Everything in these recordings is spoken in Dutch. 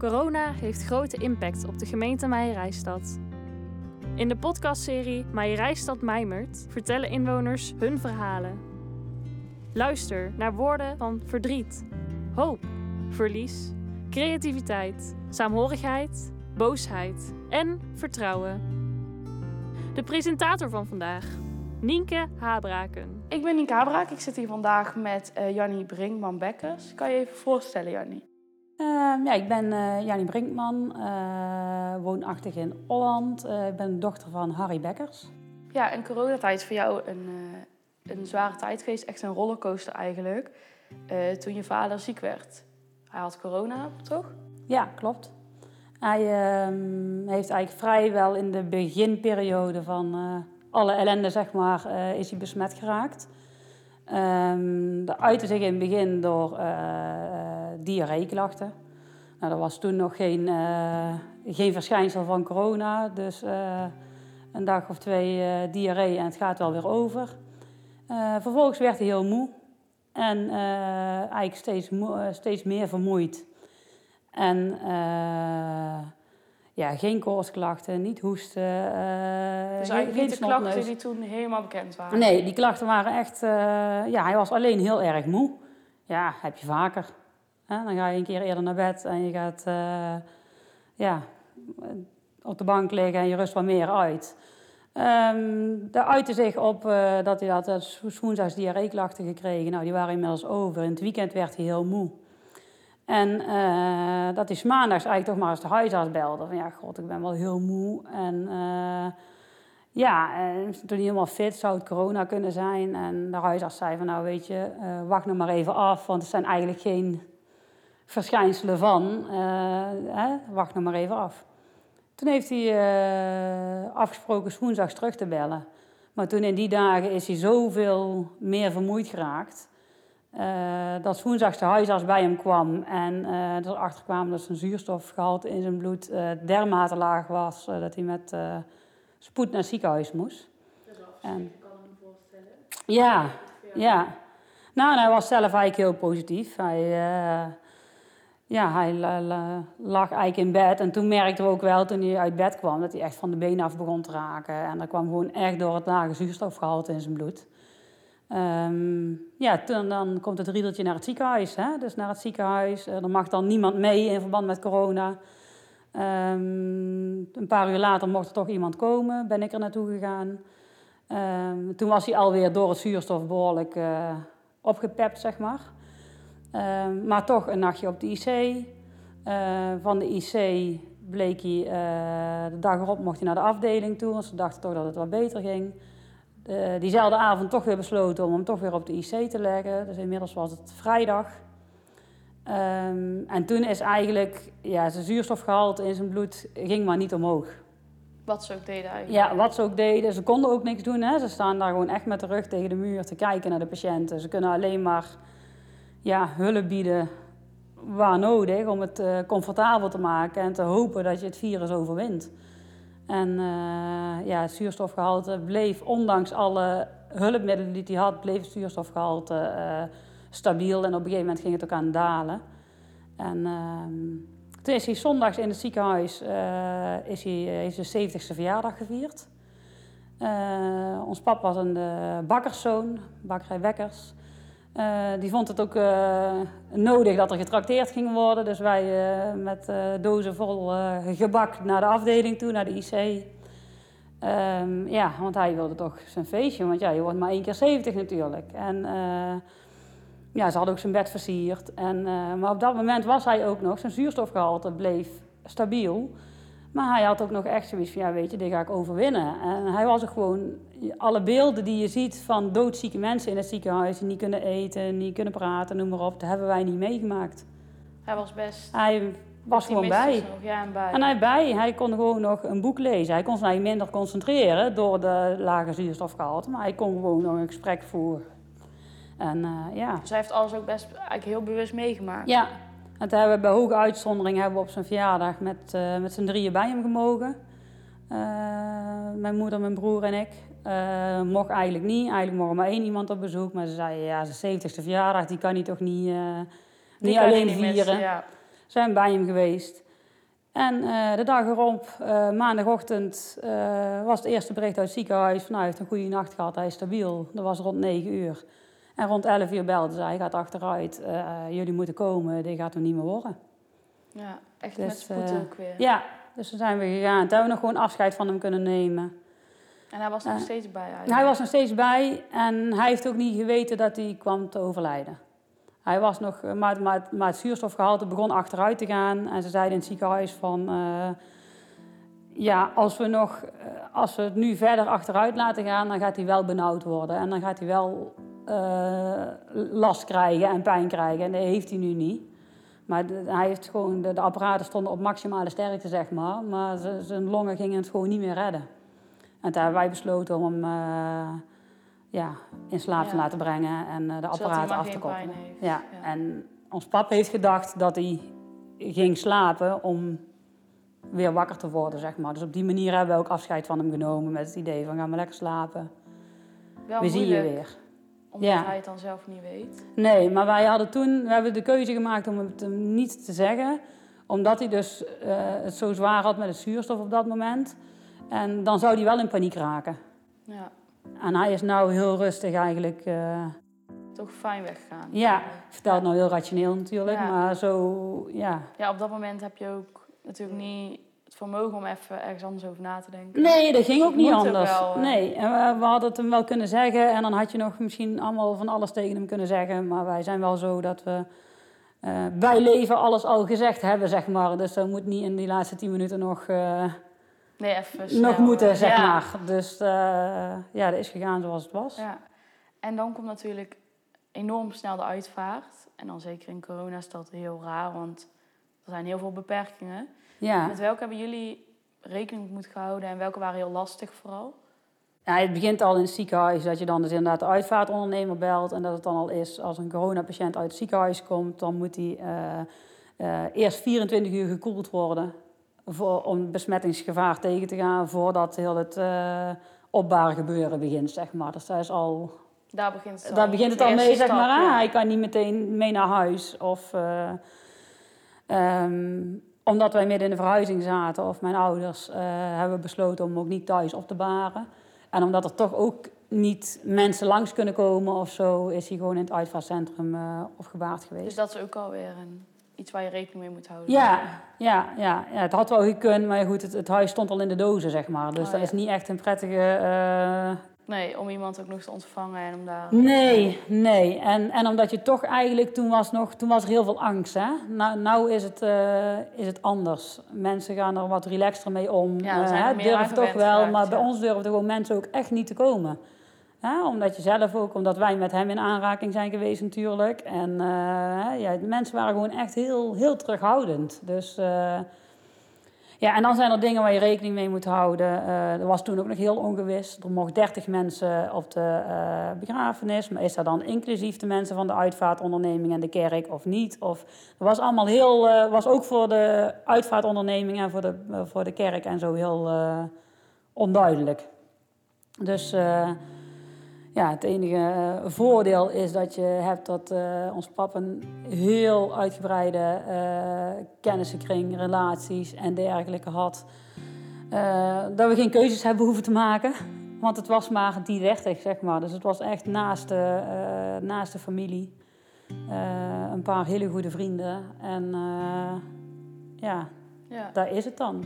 Corona heeft grote impact op de gemeente Meijerijstad. In de podcastserie Meijerijstad Mijmert vertellen inwoners hun verhalen. Luister naar woorden van verdriet, hoop, verlies, creativiteit, saamhorigheid, boosheid en vertrouwen. De presentator van vandaag, Nienke Habraken. Ik ben Nienke Habraak. Ik zit hier vandaag met uh, Jannie Brinkman-Bekkers. Kan je even voorstellen, Jannie? Uh, ja, ik ben uh, Jannie Brinkman, uh, woonachtig in Holland. ik ben dochter van Harry Bekkers. Ja, en coronatijd is voor jou een, een zware tijd geweest. Echt een rollercoaster eigenlijk. toen je vader ziek werd. Hij had corona, toch? Ja, klopt. Hij ehm, heeft eigenlijk vrijwel in de beginperiode van alle ellende, zeg maar, is hij besmet geraakt. Um, dat uitte zich in het begin door diarreeklachten. Nou, dat was toen nog geen, uh, geen verschijnsel van corona. Dus uh, een dag of twee uh, diarree en het gaat wel weer over. vervolgens werd hij heel moe. En eigenlijk steeds, steeds meer vermoeid. En ja, geen koortsklachten, niet hoesten. dus eigenlijk geen niet de klachten die toen helemaal bekend waren? Nee, die klachten waren echt... ja, hij was alleen heel erg moe. Ja, heb je vaker. Dan ga je een keer eerder naar bed en je gaat uh, ja, op de bank liggen en je rust wat meer uit. Um, dat uitte zich op uh, dat hij had woensdags diarreeklachten gekregen. Nou, die waren inmiddels over. In het weekend werd hij heel moe. En dat is maandags eigenlijk toch maar eens de huisarts belde. Van ja, god, ik ben wel heel moe. En ja, en toen hij helemaal fit zou het corona kunnen zijn. En de huisarts zei van nou weet je, wacht nog maar even af. Want het zijn eigenlijk geen verschijnselen van, uh, hè, wacht nog maar even af. Toen heeft hij uh, afgesproken woensdags terug te bellen. Maar toen in die dagen is hij zoveel meer vermoeid geraakt. Uh, dat woensdags de huisarts bij hem kwam en erachter kwam dat zijn zuurstofgehalte in zijn bloed dermate laag was dat hij met spoed naar het ziekenhuis moest. Dat is en, kan ik me voorstellen. Ja, ja. Nou, hij was zelf eigenlijk heel positief. Hij, ja, hij lag eigenlijk in bed. En toen merkten we ook wel, toen hij uit bed kwam, dat hij echt van de benen af begon te raken. En dat kwam gewoon echt door het lage zuurstofgehalte in zijn bloed. Um, ja, toen, dan komt het riedeltje naar het ziekenhuis. Hè? Dus naar het ziekenhuis. Eh, er mag dan niemand mee in verband met corona. Um, een paar uur later mocht er toch iemand komen. Ben ik er naartoe gegaan. Um, toen was hij alweer door het zuurstof behoorlijk uh, opgepept, zeg maar. Ehm, maar toch een nachtje op de IC. Uh, van de IC bleek hij, uh, de dag erop mocht hij naar de afdeling toe, want ze dachten toch dat het wat beter ging. diezelfde avond toch weer besloten om hem toch weer op de IC te leggen. Dus inmiddels was het vrijdag. Um, en toen is eigenlijk ja, zijn zuurstofgehalte in zijn bloed ging maar niet omhoog. Wat ze ook deden eigenlijk. Ja, wat ze ook deden. Ze konden ook niks doen. Hè. Ze staan daar gewoon echt met de rug tegen de muur te kijken naar de patiënten. Ze kunnen alleen maar ja, hulp bieden waar nodig om het uh, comfortabel te maken en te hopen dat je het virus overwint. En uh, ja, het zuurstofgehalte bleef, ondanks alle hulpmiddelen die hij had, bleef het zuurstofgehalte uh, stabiel. En op een gegeven moment ging het ook aan dalen. En ehm, toen is hij zondags in het ziekenhuis, is hij, zijn 70ste verjaardag gevierd. ons pap was een bakkerszoon, bakkerij Wekkers. Uh, die vond het ook uh, nodig dat er getrakteerd ging worden. Dus wij uh, met dozen vol gebak naar de afdeling toe, naar de IC. Um, ja, want hij wilde toch zijn feestje. Want ja, je wordt maar één keer 70 natuurlijk. En ja, ze had ook zijn bed versierd. En, maar op dat moment was hij ook nog, zijn zuurstofgehalte bleef stabiel. Maar hij had ook nog echt zoiets van, ja weet je, dit ga ik overwinnen. En hij was ook gewoon, alle beelden die je ziet van doodzieke mensen in het ziekenhuis... die niet kunnen eten, niet kunnen praten, noem maar op, dat hebben wij niet meegemaakt. Hij was best... Hij was gewoon bij. Ja, en bij. En hij bij, hij kon gewoon nog een boek lezen. Hij kon zich minder concentreren door de lage zuurstofgehalte. Maar hij kon gewoon nog een gesprek voeren. En uh, ja. Dus hij heeft alles ook best eigenlijk heel bewust meegemaakt. Ja, en toen hebben we bij hoge uitzondering hebben we op zijn verjaardag met, uh, met z'n drieën bij hem gemogen. Uh, mijn moeder, mijn broer en ik. Uh, mocht eigenlijk niet. Eigenlijk mocht maar één iemand op bezoek. Maar ze zei, ja, zijn 70ste verjaardag, die kan hij toch niet, niet alleen vieren. ja. Zijn bij hem geweest. En eh, de dag erop, eh, maandagochtend, eh, was het eerste bericht uit het ziekenhuis. Van, nou, hij heeft een goede nacht gehad, hij is stabiel. Dat was rond 9 uur. En rond 11 uur belde ze, hij gaat achteruit. Eh, jullie moeten komen, dit gaat hem niet meer worden. Ja, echt Dus, met spoed eh, ook weer. Ja, dus toen zijn we gegaan. Toen hebben we nog gewoon afscheid van hem kunnen nemen. En hij was er nog Eh, steeds bij eigenlijk. Hij was nog steeds bij en hij heeft ook niet geweten dat hij kwam te overlijden. Hij was nog, maar, maar, maar het zuurstofgehalte begon achteruit te gaan. En ze zeiden in het ziekenhuis van... ja, als we, nog, als we het nu verder achteruit laten gaan, dan gaat hij wel benauwd worden. En dan gaat hij wel eh, last krijgen en pijn krijgen. En dat heeft hij nu niet. Maar de- hij heeft gewoon, de, de apparaten stonden op maximale sterkte, zeg maar. Maar zijn longen gingen het gewoon niet meer redden. En toen hebben wij besloten om hem eh, ja, in slaap te laten brengen en eh, de apparaten af te koppelen. Ja. Ja. en ons pap heeft gedacht dat hij ging slapen om weer wakker te worden, zeg maar. Dus op die manier hebben we ook afscheid van hem genomen met het idee van ga maar lekker slapen. Wel we zien je weer. Omdat Ja. hij het dan zelf niet weet. Nee, maar wij hadden toen, we hebben de keuze gemaakt om het hem niet te zeggen. Omdat hij dus eh, het zo zwaar had met het zuurstof op dat moment. En dan zou hij wel in paniek raken. Ja, En hij is nou heel rustig eigenlijk. eh, toch fijn weggegaan. ja, ik vertel het nou heel rationeel natuurlijk. Ja. Maar zo, ja. Ja, op dat moment heb je ook natuurlijk niet vermogen om even ergens anders over na te denken. Nee, dat ging ook niet anders. wel, eh. Nee, en we, we hadden het hem wel kunnen zeggen. En dan had je nog misschien allemaal van alles tegen hem kunnen zeggen. Maar wij zijn wel zo dat we eh, bij leven alles al gezegd hebben, zeg maar. Dus dat moet niet in die laatste tien minuten nog, eh, Nee, even nog moeten, zeg ja. maar. Dus ja, dat is gegaan zoals het was. Ja. En dan komt natuurlijk enorm snel de uitvaart. En dan zeker in corona is dat heel raar, want er zijn heel veel beperkingen. Ja. Met welke hebben jullie rekening moeten gehouden en welke waren heel lastig vooral? Ja, het begint al in het ziekenhuis, dat je dan dus inderdaad de uitvaartondernemer belt. En dat het dan al is, als een coronapatiënt uit het ziekenhuis komt, dan moet hij eh, eh, eerst 24 uur gekoeld worden. Voor, om besmettingsgevaar tegen te gaan voordat heel het opbaren gebeuren begint, zeg maar. Dus dat is al, Daar begint het al. daar begint het al mee, zeg maar. ja. Hij kan niet meteen mee naar huis. Of, eh, ehm, omdat wij midden in de verhuizing zaten, of mijn ouders, eh, hebben we besloten om ook niet thuis op te baren. En omdat er toch ook niet mensen langs kunnen komen of zo, is hij gewoon in het uitvaartcentrum eh opgebaard geweest. Dus dat is ook alweer een, iets waar je rekening mee moet houden. Ja, ja, ja, ja, het had wel gekund, maar goed, het, het huis stond al in de dozen, zeg maar. Dus Oh, dat ja. is niet echt een prettige... Nee, om iemand ook nog te ontvangen en om daar... Nee, nee. En, en omdat je toch eigenlijk, toen was, nog, toen was er heel veel angst. Hè? Nou, nou is, het, eh, is het anders. Mensen gaan er wat relaxter mee om. Ja, Eh, hè, durven toch wel, geraakt, maar bij ons durfden gewoon mensen ook echt niet te komen. Hè? Omdat je zelf ook, omdat wij met hem in aanraking zijn geweest natuurlijk. En eh, ja, de mensen waren gewoon echt heel, heel terughoudend. Dus... ja, en dan zijn er dingen waar je rekening mee moet houden. Eh er was toen ook nog heel ongewis. Er mochten 30 mensen op de eh, begrafenis. Maar is dat dan inclusief de mensen van de uitvaartonderneming en de kerk of niet? Of, was allemaal heel, eh, was ook voor de uitvaartonderneming en voor de, voor de kerk en zo heel onduidelijk. Dus ja, het enige eh, voordeel is dat je hebt dat eh, ons pap een heel uitgebreide eh kennissenkring, relaties en dergelijke had. Dat we geen keuzes hebben hoeven te maken. Want het was maar die 30, zeg maar. Dus het was echt naast de, naast de familie. Een paar hele goede vrienden. En ja, Ja. daar is het dan.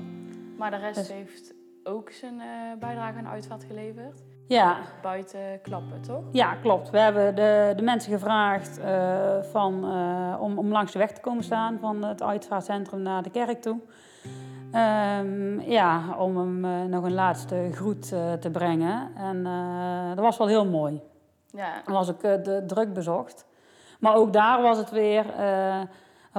Maar de rest Dus- heeft ook zijn bijdrage aan de uitvaart geleverd. Ja, Buiten klappen, toch? Ja, klopt. We hebben de, de mensen gevraagd eh, van, eh, om, om langs de weg te komen staan van het uitvaartcentrum naar de kerk toe. Ehm, ja, om hem eh, nog een laatste groet te brengen. En dat was wel heel mooi. Ja. Dat was ook eh, de, druk bezocht. Maar ook daar was het weer,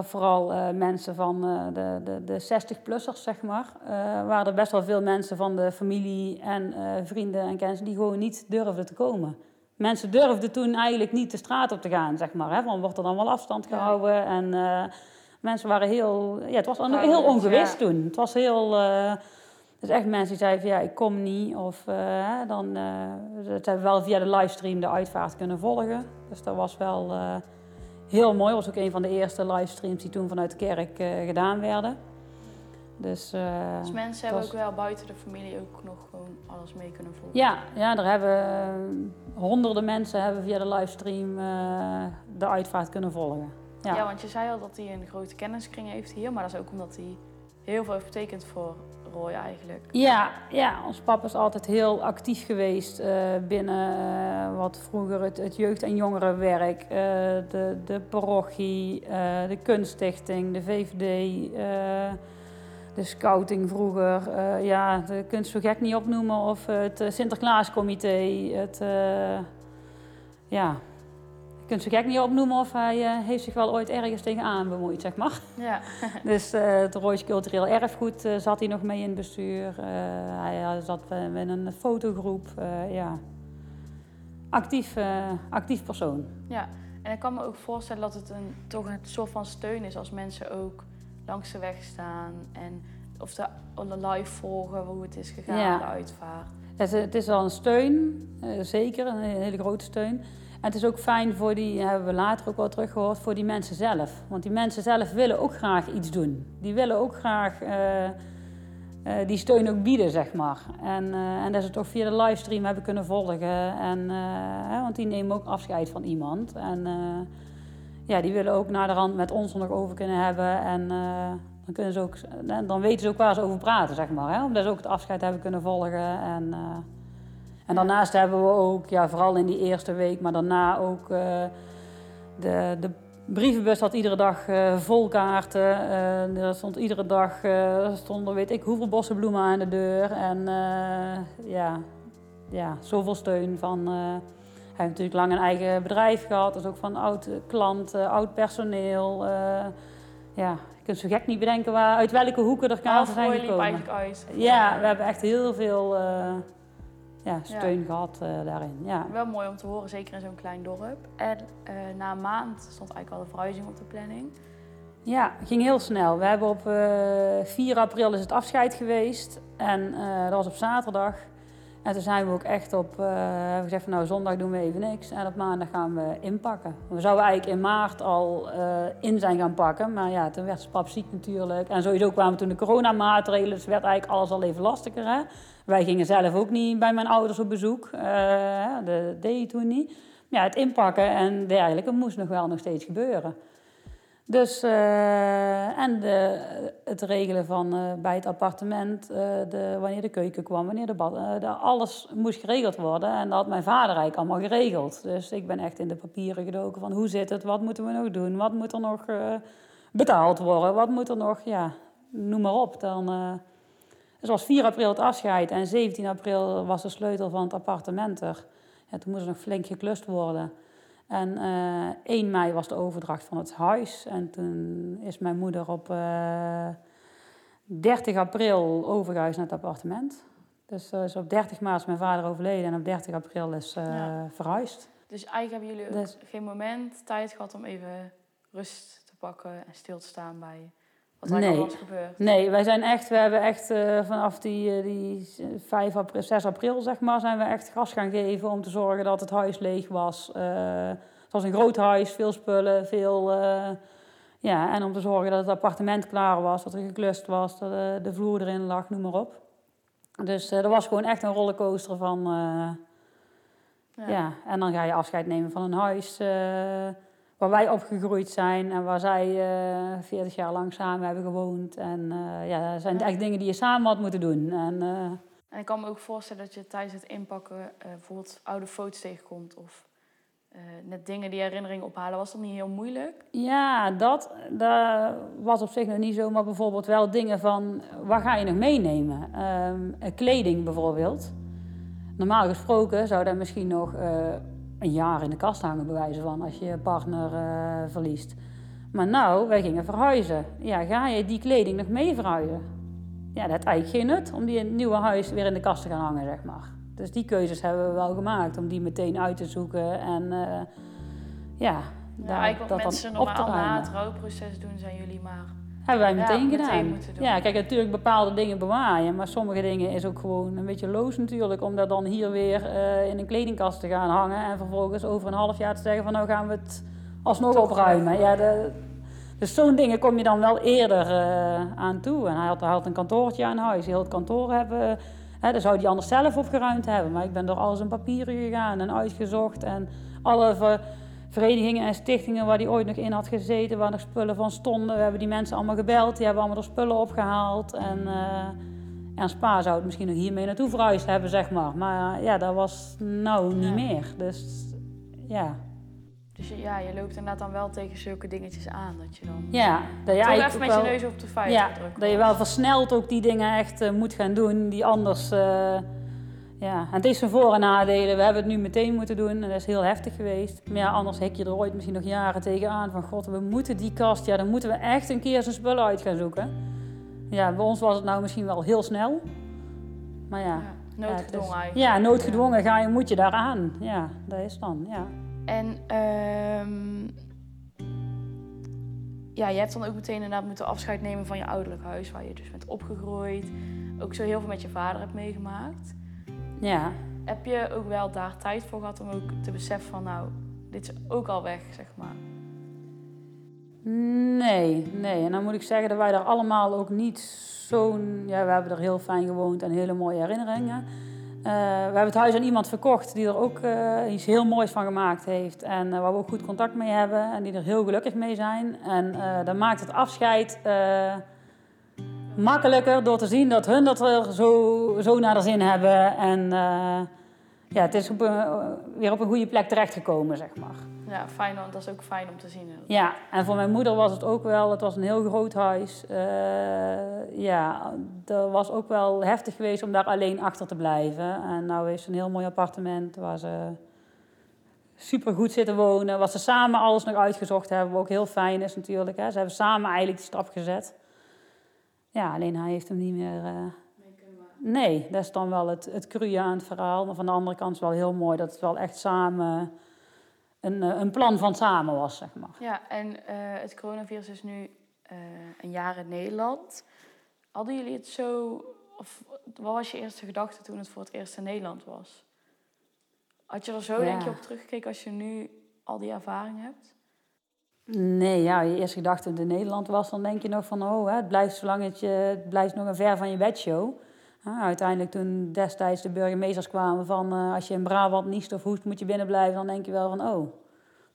vooral eh, mensen van eh, de, de, de 60-plussers, zeg maar. eh, waren er best wel veel mensen van de familie en vrienden en kennissen die gewoon niet durfden te komen. Mensen durfden toen eigenlijk niet de straat op te gaan, zeg maar. Hè? Want wordt er dan wel afstand Ja. gehouden en mensen waren heel... Ja, het was heel ongewis ja. toen. Het was heel... dus echt mensen die zeiden van ja, ik kom niet. Of dan, dat hebben we wel via de livestream de uitvaart kunnen volgen. Dus dat was wel heel mooi. Dat was ook een van de eerste livestreams die toen vanuit de kerk eh, gedaan werden. Dus, eh, Dus mensen hebben was- ook wel buiten de familie ook nog gewoon alles mee kunnen volgen. Ja, ja, daar hebben eh, honderden mensen hebben via de livestream de uitvaart kunnen volgen. Ja. Ja. want je zei al dat hij een grote kenniskring heeft hier, maar dat is ook omdat hij heel veel heeft betekend voor Eigenlijk. Ja, ja, ons papa is altijd heel actief geweest eh, binnen eh, wat vroeger het, het jeugd- en jongerenwerk, eh, de, de parochie, de kunststichting, de VVD, de scouting vroeger. ja, de kun je het zo gek niet opnoemen. Of het Sinterklaascomité, het... ja, je kunt zo gek niet opnoemen of hij eh, heeft zich wel ooit ergens tegenaan bemoeid, zeg maar. Ja, Dus eh het Roois Cultureel Erfgoed eh, zat hij nog mee in het bestuur. Hij zat met een fotogroep. ja. actief, actief persoon. ja. En ik kan me ook voorstellen dat het een, toch een soort van steun is als mensen ook langs de weg staan en of de, live volgen hoe het is gegaan, Ja. de uitvaart. Het, het is wel een steun, zeker, een hele grote steun. En het is ook fijn voor die, hebben we later ook wel teruggehoord, voor die mensen zelf. Want die mensen zelf willen ook graag iets doen. Die willen ook graag eh, eh, die steun ook bieden, zeg maar. En, eh, en dat ze het ook via de livestream hebben kunnen volgen. En, eh, hè, want die nemen ook afscheid van iemand. En eh, ja, die willen ook naar de rand met ons er nog over kunnen hebben. En eh, dan, kunnen ze ook, dan weten ze ook waar ze over praten, zeg maar. Hè? Omdat ze ook het afscheid hebben kunnen volgen. En, eh, en daarnaast hebben we ook, ja, vooral in die eerste week, maar daarna ook eh, de, de brievenbus had iedere dag eh, vol kaarten. Eh, er stond iedere dag stonden weet ik hoeveel bossen bloemen aan de deur. En ja, ja, zoveel steun van. hij heeft natuurlijk lang een eigen bedrijf gehad, dus ook van oud klanten, oud personeel. ja, je kunt zo gek niet bedenken waar, uit welke hoeken er kaarten zijn gekomen. eigenlijk uit. Ja, we hebben echt heel veel ja, steun gehad eh, daarin. Ja. Wel mooi om te horen, zeker in zo'n klein dorp. En eh, na een maand stond eigenlijk al de verhuizing op de planning. ja, ging heel snel. We hebben op eh 4 april is het afscheid geweest en eh, dat was op zaterdag. En toen zijn we ook echt op, eh, hebben we gezegd van nou zondag doen we even niks en op maandag gaan we inpakken. We zouden eigenlijk in maart al eh, in zijn gaan pakken, maar ja, toen werd pap ziek natuurlijk. En sowieso kwamen toen de coronamaatregelen, dus werd eigenlijk alles al even lastiger. Hè? Wij gingen zelf ook niet bij mijn ouders op bezoek, eh, dat deed je toen niet. Ja, het inpakken en dergelijke moest nog wel nog steeds gebeuren. Dus, eh, en de, het regelen van eh, bij het appartement, de, wanneer de keuken kwam, wanneer de bad, alles moest geregeld worden. En dat had mijn vader eigenlijk allemaal geregeld. Dus ik ben echt in de papieren gedoken van hoe zit het, wat moeten we nog doen, wat moet er nog betaald worden, wat moet er nog, ja, noem maar op. Dan, eh, het was 4 april het afscheid en 17 april was de sleutel van het appartement er. Ja, toen moest er nog flink geklust worden. En eh 1 mei was de overdracht van het huis. En toen is mijn moeder op eh 30 april overgehuisd naar het appartement. Dus eh, is op 30 maart is mijn vader overleden en op 30 april is eh, Ja. verhuisd. Dus eigenlijk hebben jullie Dus- geen moment tijd gehad om even rust te pakken en stil te staan bij wat er Nee. was gebeurd. Nee, wij zijn echt, we hebben echt eh, vanaf die, eh, die 5 april, 6 april zeg maar, zijn we echt gas gaan geven om te zorgen dat het huis leeg was. Eh, het was een groot huis, veel spullen, veel, ja, en om te zorgen dat het appartement klaar was, dat er geklust was, dat de vloer erin lag, noem maar op. Dus dat was gewoon echt een rollercoaster van, Ja. ja. en dan ga je afscheid nemen van een huis waar wij opgegroeid zijn en waar zij eh 40 jaar lang samen hebben gewoond. En eh, ja, dat zijn echt dingen die je samen had moeten doen. En, eh, En ik kan me ook voorstellen dat je tijdens het inpakken eh, bijvoorbeeld oude foto's tegenkomt of eh, net dingen die herinneringen ophalen. Was dat niet heel moeilijk? ja, dat, dat was op zich nog niet zo, maar bijvoorbeeld wel dingen van waar ga je nog meenemen? Ehm, eh, kleding bijvoorbeeld. Normaal gesproken zou dat misschien nog eh, een jaar in de kast hangen, bij wijze van, als je je partner eh, verliest. Maar nou, wij gingen verhuizen. Ja, ga je die kleding nog mee verhuizen? Ja, dat heeft eigenlijk geen nut om die in het nieuwe huis weer in de kast te gaan hangen, zeg maar. Dus die keuzes hebben we wel gemaakt om die meteen uit te zoeken en eh, ja, Ja, daar, eigenlijk wat dat mensen normaal na het rouwproces doen, zijn jullie maar... Hebben wij meteen gedaan. Ja, kijk, natuurlijk bepaalde dingen bewaaien, maar sommige dingen is ook gewoon een beetje loos natuurlijk, om dat dan hier weer eh, in een kledingkast te gaan hangen en vervolgens over een half jaar te zeggen van nou gaan we het alsnog Toch opruimen. Ja, de, Dus zo'n dingen kom je dan wel eerder eh, aan toe. En hij had, hij had een kantoortje aan huis. Heel het kantoor hebben, hè, daar zou hij anders zelf opgeruimd hebben. Maar ik ben door alles in papieren gegaan en uitgezocht. En alle verenigingen en stichtingen waar hij ooit nog in had gezeten, waar nog spullen van stonden. We hebben die mensen allemaal gebeld. Die hebben allemaal er spullen opgehaald. En, eh, en Spa zou het misschien nog hiermee naartoe verhuisd hebben, zeg maar. Maar ja, dat was nou niet Ja. meer. Dus ja. Dus ja, je loopt inderdaad dan wel tegen zulke dingetjes aan. Dat je dan Ja, dat even met ook je wel- neus op de feiten Ja, drukt. dat je wel versneld ook die dingen echt eh, moet gaan doen die anders. eh, ja, en het is zijn voor- en nadelen. We hebben het nu meteen moeten doen en dat is heel heftig geweest. Maar ja, anders hek je er ooit misschien nog jaren tegenaan van god, we moeten die kast, ja, dan moeten we echt een keer zijn spullen uit gaan zoeken. Ja, bij ons was het nou misschien wel heel snel. Maar ja. Ja, ja, noodgedwongen is- eigenlijk. Ja, noodgedwongen ga je, moet je daaraan. Ja, dat is dan, ja. En ehm, ja, je hebt dan ook meteen inderdaad moeten afscheid nemen van je ouderlijk huis, waar je dus bent opgegroeid. Ook zo heel veel met je vader hebt meegemaakt. Ja, Heb je ook wel daar tijd voor gehad om ook te beseffen van, nou, dit is ook al weg, zeg maar. Nee, nee. En dan moet ik zeggen dat wij daar allemaal ook niet zo'n... Ja, we hebben er heel fijn gewoond en hele mooie herinneringen. Eh, we hebben het huis aan iemand verkocht die er ook eh, iets heel moois van gemaakt heeft. En eh, waar we ook goed contact mee hebben en die er heel gelukkig mee zijn. En dat maakt het afscheid makkelijker door te zien dat hun dat er zo, zo naar de zin hebben. En eh, ja, het is op een- weer op een goede plek terechtgekomen, zeg maar. Ja, fijn, want dat is ook fijn om te zien. Ja, en voor mijn moeder was het ook wel, het was een heel groot huis. Eh, ja, dat was ook wel heftig geweest om daar alleen achter te blijven. En nou heeft ze een heel mooi appartement waar ze super goed zitten wonen. Wat ze samen alles nog uitgezocht hebben, wat ook heel fijn is natuurlijk. Hè. Ze hebben samen eigenlijk die stap gezet. Ja, alleen hij heeft hem niet meer... eh, Nee, dat is dan wel het, het cruie aan het verhaal. Maar van de andere kant is het wel heel mooi dat het wel echt samen... Een, eh, een plan van samen was, zeg maar. Ja, en eh, het coronavirus is nu een jaar in Nederland. Hadden jullie het zo, of wat was je eerste gedachte toen het voor het eerst in Nederland was? Had je er zo, Ja. denk je, op teruggekeken als je nu al die ervaring hebt? Nee, ja, je eerste gedachte in Nederland was, dan denk je nog van, oh, het blijft zolang het, het blijft nog een ver van je bedshow. Uiteindelijk toen destijds de burgemeesters kwamen van, eh, als je in Brabant niest of hoest, moet je binnen blijven, dan denk je wel van, oh,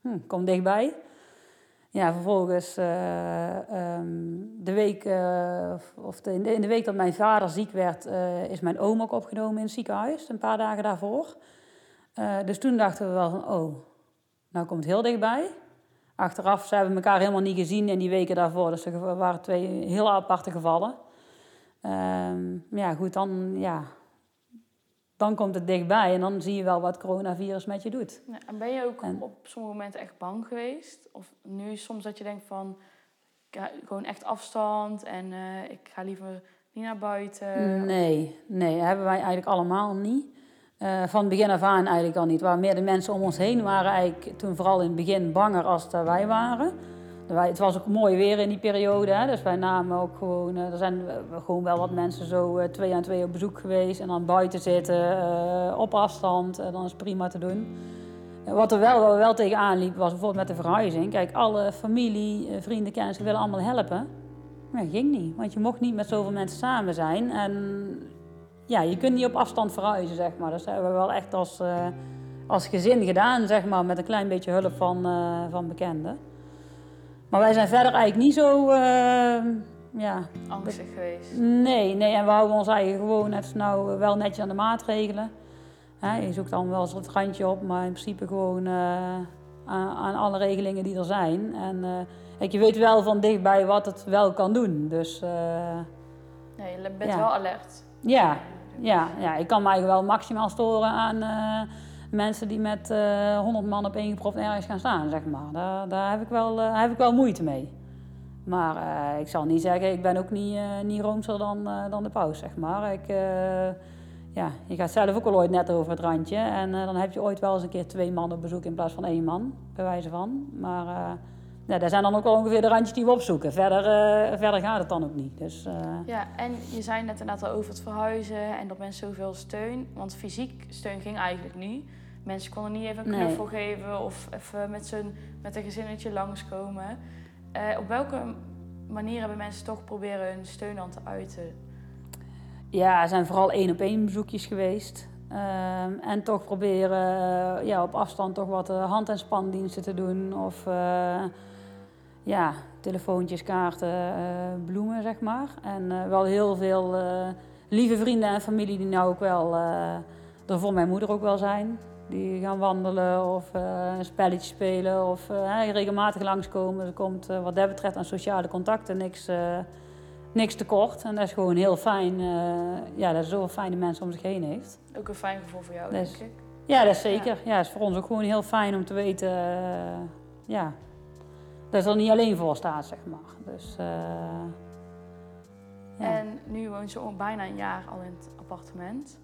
hm, dichtbij. Ja, vervolgens eh, ehm, de week, eh, of de, in, de, week dat mijn vader ziek werd, is mijn oom ook opgenomen in het ziekenhuis, een paar dagen daarvoor. Dus toen dachten we wel van, oh, nou komt het heel dichtbij. Achteraf ze hebben we elkaar helemaal niet gezien in die weken daarvoor. Dus er waren twee heel aparte gevallen. Ehm, ja, goed, dan, ja, dan komt het dichtbij en dan zie je wel wat coronavirus met je doet. Ja, en ben je ook En- op sommige momenten echt bang geweest? Of nu soms dat je denkt van, gewoon echt afstand en eh, ik ga liever niet naar buiten? Nee, nee, hebben wij eigenlijk allemaal niet. Eh, van begin af aan eigenlijk al niet. Waar meer de mensen om ons heen waren eigenlijk toen vooral in het begin banger als dat wij waren. Het was ook mooi weer in die periode, hè, dus wij namen ook gewoon... eh, er zijn gewoon wel wat mensen zo eh, twee aan twee op bezoek geweest... en dan buiten zitten, op afstand, eh, dan is prima te doen. Wat er wel, wel tegenaan liep, was bijvoorbeeld met de verhuizing. Kijk, alle familie, vrienden, kennissen willen allemaal helpen. Maar dat ging niet, want je mocht niet met zoveel mensen samen zijn. En ja, je kunt niet op afstand verhuizen, zeg maar. Dus dat hebben we wel echt als, eh, als gezin gedaan, zeg maar, met een klein beetje hulp van, eh, van bekenden. Maar wij zijn verder eigenlijk niet zo, eh, ja, Angstig geweest? Nee, nee, en we houden ons eigen gewoon net nou wel netjes aan de maatregelen. Hè, je zoekt dan wel eens het randje op, maar in principe gewoon aan, aan alle regelingen die er zijn. En je weet wel van dichtbij wat het wel kan doen. Dus Ja, je bent Ja. wel alert. ja, ja, ja, ik kan eigenlijk wel maximaal storen aan eh, mensen die met eh 100 man op één gepropt ergens gaan staan, zeg maar. Daar, daar heb, ik wel, eh, heb ik wel moeite mee. Maar ik zal niet zeggen, ik ben ook niet, niet roomser dan, dan de paus, zeg maar. Ik, ja, je gaat zelf ook al ooit net over het randje. En dan heb je ooit wel eens een keer twee man op bezoek in plaats van één man, bij wijze van. Maar ja, dat zijn dan ook wel ongeveer de randjes die we opzoeken. Verder, eh, verder gaat het dan ook niet. Dus, eh, Ja, en je zei net inderdaad al over het verhuizen en dat mensen zoveel steun. Want fysiek steun ging eigenlijk niet. Mensen konden niet even een Nee. knuffel geven of even met, met een gezinnetje langskomen. eh, op welke manier hebben mensen toch proberen hun steun aan te uiten? Ja, er zijn vooral één op één bezoekjes geweest. Ehm, en toch proberen ja, op afstand toch wat hand- en spandiensten te doen. Of ja, telefoontjes, kaarten, eh, bloemen, zeg maar. En eh, wel heel veel eh, lieve vrienden en familie die nou ook wel er voor mijn moeder ook wel zijn. Die gaan wandelen of een spelletje spelen of regelmatig langskomen. Er komt wat dat betreft aan sociale contacten niks, niks tekort. En dat is gewoon heel fijn. ja, dat is zoveel fijne mensen om zich heen heeft. Ook een fijn gevoel voor jou, denk ik. Ja, dat is zeker. Ja, het is voor ons ook gewoon heel fijn om te weten ja, dat ze er niet alleen voor staat, zeg maar. Dus, eh, ja. En nu woont ze al bijna een jaar al in het appartement.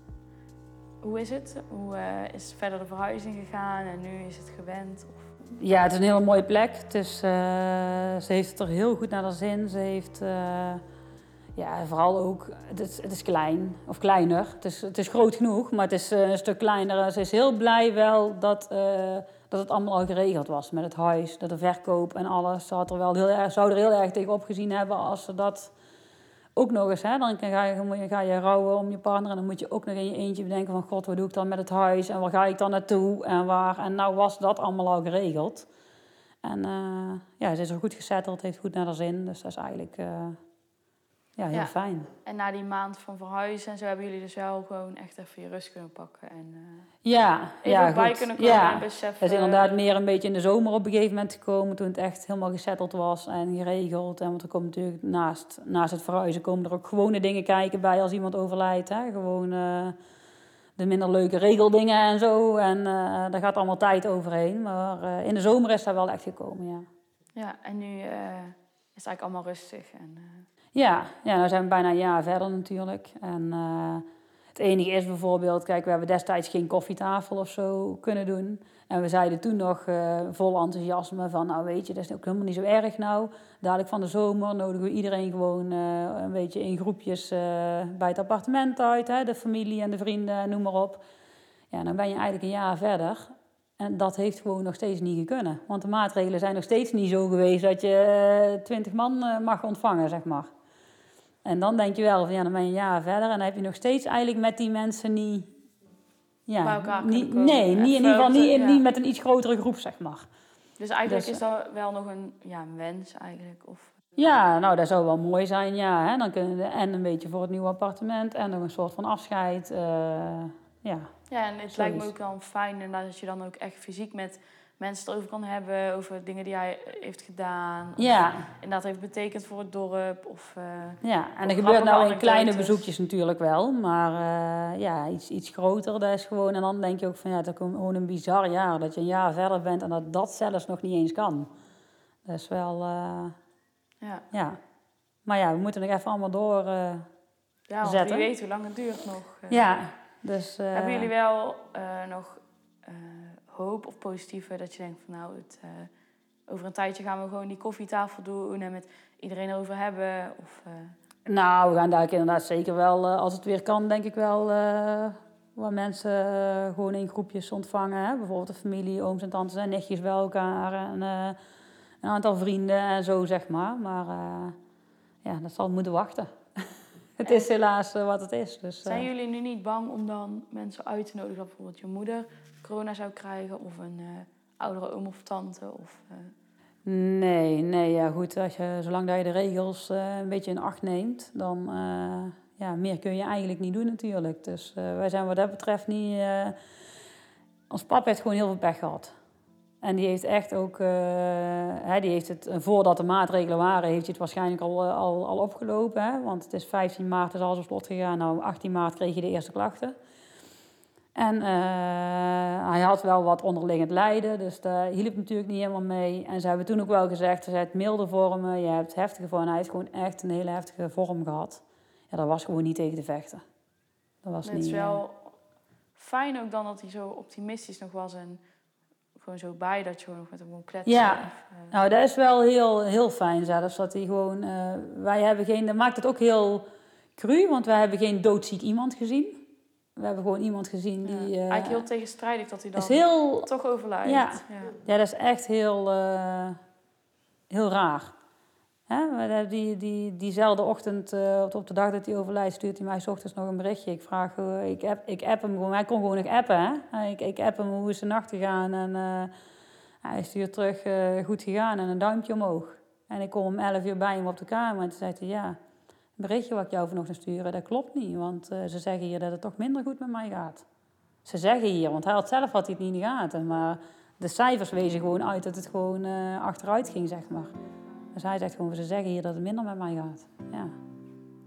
Hoe is het? Hoe eh, is verder de verhuizing gegaan en nu is het gewend? Of... Ja, het is een hele mooie plek. Het is, eh, ze heeft het er heel goed naar haar zin. Ze heeft, ja, vooral ook, het is, het is klein, of kleiner. Het is, het is groot genoeg, maar het is een stuk kleiner. Ze is heel blij wel dat, dat het allemaal al geregeld was met het huis, dat de verkoop en alles. Ze had er wel heel erg, zou er heel erg tegen opgezien hebben als ze dat ook nog eens, hè, dan ga je, ga je rouwen om je partner en dan moet je ook nog in je eentje bedenken van god, wat doe ik dan met het huis en waar ga ik dan naartoe en waar. En nou was dat allemaal al geregeld. En eh, ja, ze is er goed gezetteld, heeft goed naar haar zin, dus dat is eigenlijk eh, ja, heel Ja. fijn. En na die maand van verhuizen en zo hebben jullie dus wel gewoon echt even je rust kunnen pakken. En eh, Ja, even ja, bij goed. kunnen komen Ja. en beseffen. Het is inderdaad meer een beetje in de zomer op een gegeven moment gekomen, toen het echt helemaal gezetteld was en geregeld. En want er komt natuurlijk naast, naast het verhuizen komen er ook gewone dingen kijken bij als iemand overlijdt. Hè? Gewoon eh, de minder leuke regeldingen en zo. En eh, daar gaat allemaal tijd overheen. Maar eh, in de zomer is dat wel echt gekomen, ja. Ja, en nu eh, is het eigenlijk allemaal rustig. En, eh, Ja, ja, nou zijn we bijna een jaar verder natuurlijk. En eh, het enige is bijvoorbeeld, kijk, we hebben destijds geen koffietafel of zo kunnen doen. En we zeiden toen nog eh, vol enthousiasme van, nou weet je, dat is ook helemaal niet zo erg nou. Dadelijk van de zomer nodigen we iedereen gewoon eh, een beetje in groepjes bij het appartement uit. Hè, de familie en de vrienden, noem maar op. Ja, dan ben je eigenlijk een jaar verder. En dat heeft gewoon nog steeds niet gekunnen. Want de maatregelen zijn nog steeds niet zo geweest dat je twintig man mag ontvangen, zeg maar. En dan denk je wel van ja, dan ben je een jaar verder en dan heb je nog steeds eigenlijk met die mensen niet. Ja, Bij elkaar kunnen niet, komen. nee, niet, in ieder geval niet, ja. niet met een iets grotere groep, zeg maar. dus eigenlijk Dus, is dat wel nog een, ja, wens eigenlijk. Of, Ja, nou dat zou wel mooi zijn, ja. Hè? Dan kunnen we en een beetje voor het nieuwe appartement en nog een soort van afscheid. eh, ja. ja, en het Zoiets. lijkt me ook dan fijn inderdaad dat je dan ook echt fysiek met mensen erover kan hebben. Over dingen die hij heeft gedaan. Ja, inderdaad heeft betekend voor het dorp. Of, eh, ja, en er gebeurt nou in kleine bezoekjes natuurlijk wel, maar eh, ja, iets, iets groter, dat is gewoon, en dan denk je ook van ja, het is ook gewoon een bizar jaar, dat je een jaar verder bent en dat dat zelfs nog niet eens kan. Dat is wel, eh, ja. ja. Maar ja, we moeten nog even allemaal door. ja, want Zetten. wie weet hoe lang het duurt nog. ja, dus... Hebben jullie wel nog hoop of positieve dat je denkt van nou, het, eh, over een tijdje gaan we gewoon die koffietafel doen en met iedereen erover hebben? Of, eh, Nou, we gaan daar inderdaad zeker wel, eh, als het weer kan, denk ik wel, waar mensen gewoon in groepjes ontvangen. Hè? Bijvoorbeeld de familie, ooms en tantes en nichtjes bij elkaar. En een aantal vrienden en zo, zeg maar. Maar ja, dat zal moeten wachten. het is helaas wat het is. Dus, zijn jullie nu niet bang om dan mensen uit te nodigen bijvoorbeeld je moeder corona zou krijgen of een eh, oudere oom of tante? Of, eh, Nee, nee, ja goed. Als je, zolang dat je de regels eh, een beetje in acht neemt, dan ja, meer kun je eigenlijk niet doen natuurlijk. Dus wij zijn wat dat betreft niet... ons pap heeft gewoon heel veel pech gehad. En die heeft echt ook, eh, hè, die heeft het, voordat de maatregelen waren, heeft hij het waarschijnlijk al, al, al opgelopen. Hè? Want het is 15 maart, is alles op slot gegaan. Nou, 18 maart kreeg je de eerste klachten. En eh, hij had wel wat onderliggend lijden, dus daar hielp natuurlijk niet helemaal mee. En ze hebben toen ook wel gezegd, ze het milde vormen, je hebt heftige vormen. Hij heeft gewoon echt een hele heftige vorm gehad. Ja, dat was gewoon niet tegen te vechten. Dat was het niet... is eh, wel fijn ook dan dat hij zo optimistisch nog was en gewoon zo bij dat je gewoon nog met hem kon kletsen. Ja. Of, eh, Nou, dat is wel heel, heel fijn zelfs. Dat hij gewoon, wij hebben geen, dat maakt het ook heel cru, want wij hebben geen doodziek iemand gezien. We hebben gewoon iemand gezien die... eh, Eigenlijk heel tegenstrijdig dat hij dan is heel, toch overlijdt. Ja. Ja. ja, dat is echt heel, eh, heel raar. Hè? Die, die, diezelfde ochtend, eh, op de- dag dat hij overlijdt, stuurt hij mij 's ochtends nog een berichtje. Ik vraag, eh, ik, app, ik app hem gewoon, hij kon gewoon nog appen. Hè? Eh, Ik, ik app hem hoe is de nacht gegaan en eh, hij stuurt terug, eh, goed gegaan en een duimpje omhoog. En ik kom om 11 uur bij hem op de kamer en toen zei hij, ja, berichtje wat ik jou vanochtend sturen, dat klopt niet. Want eh, ze zeggen hier dat het toch minder goed met mij gaat. Ze zeggen hier, want hij had zelf had het niet in de gaten, maar de cijfers wezen gewoon uit dat het gewoon eh, achteruit ging, zeg maar. Dus hij zegt gewoon, ze zeggen hier dat het minder met mij gaat. Ja,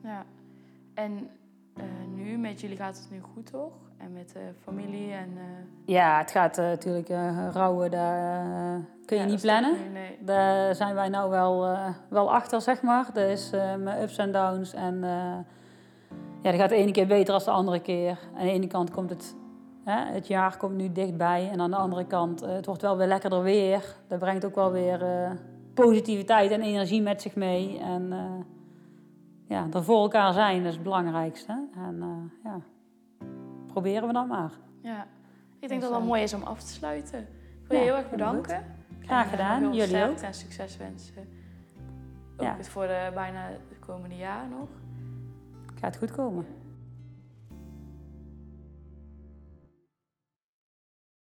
Ja. En eh, nu, met jullie gaat het nu goed, toch? En met de familie en... eh, ja het gaat eh, natuurlijk rouwen, daar kun je ja, niet is plannen. nu- nee. Daar zijn wij nou wel, wel achter, zeg maar. Dus eh met ups en downs. En ja, dat gaat de ene keer beter dan de andere keer. Aan de ene kant komt het, hè, het jaar komt nu dichtbij. En aan de andere kant, het wordt wel weer lekkerder weer. Dat brengt ook wel weer positiviteit en energie met zich mee. En ja, er voor elkaar zijn, is het belangrijkste. En eh, ja, proberen we dan maar. Ja. Ik denk Dus, dat het wel eh, mooi is om af te sluiten. Ik wil je ja, heel erg bedanken. Graag En, eh, gedaan, jullie ook. en succes wensen. Ook Ja. voor de bijna het komende jaar nog. Gaat goed komen.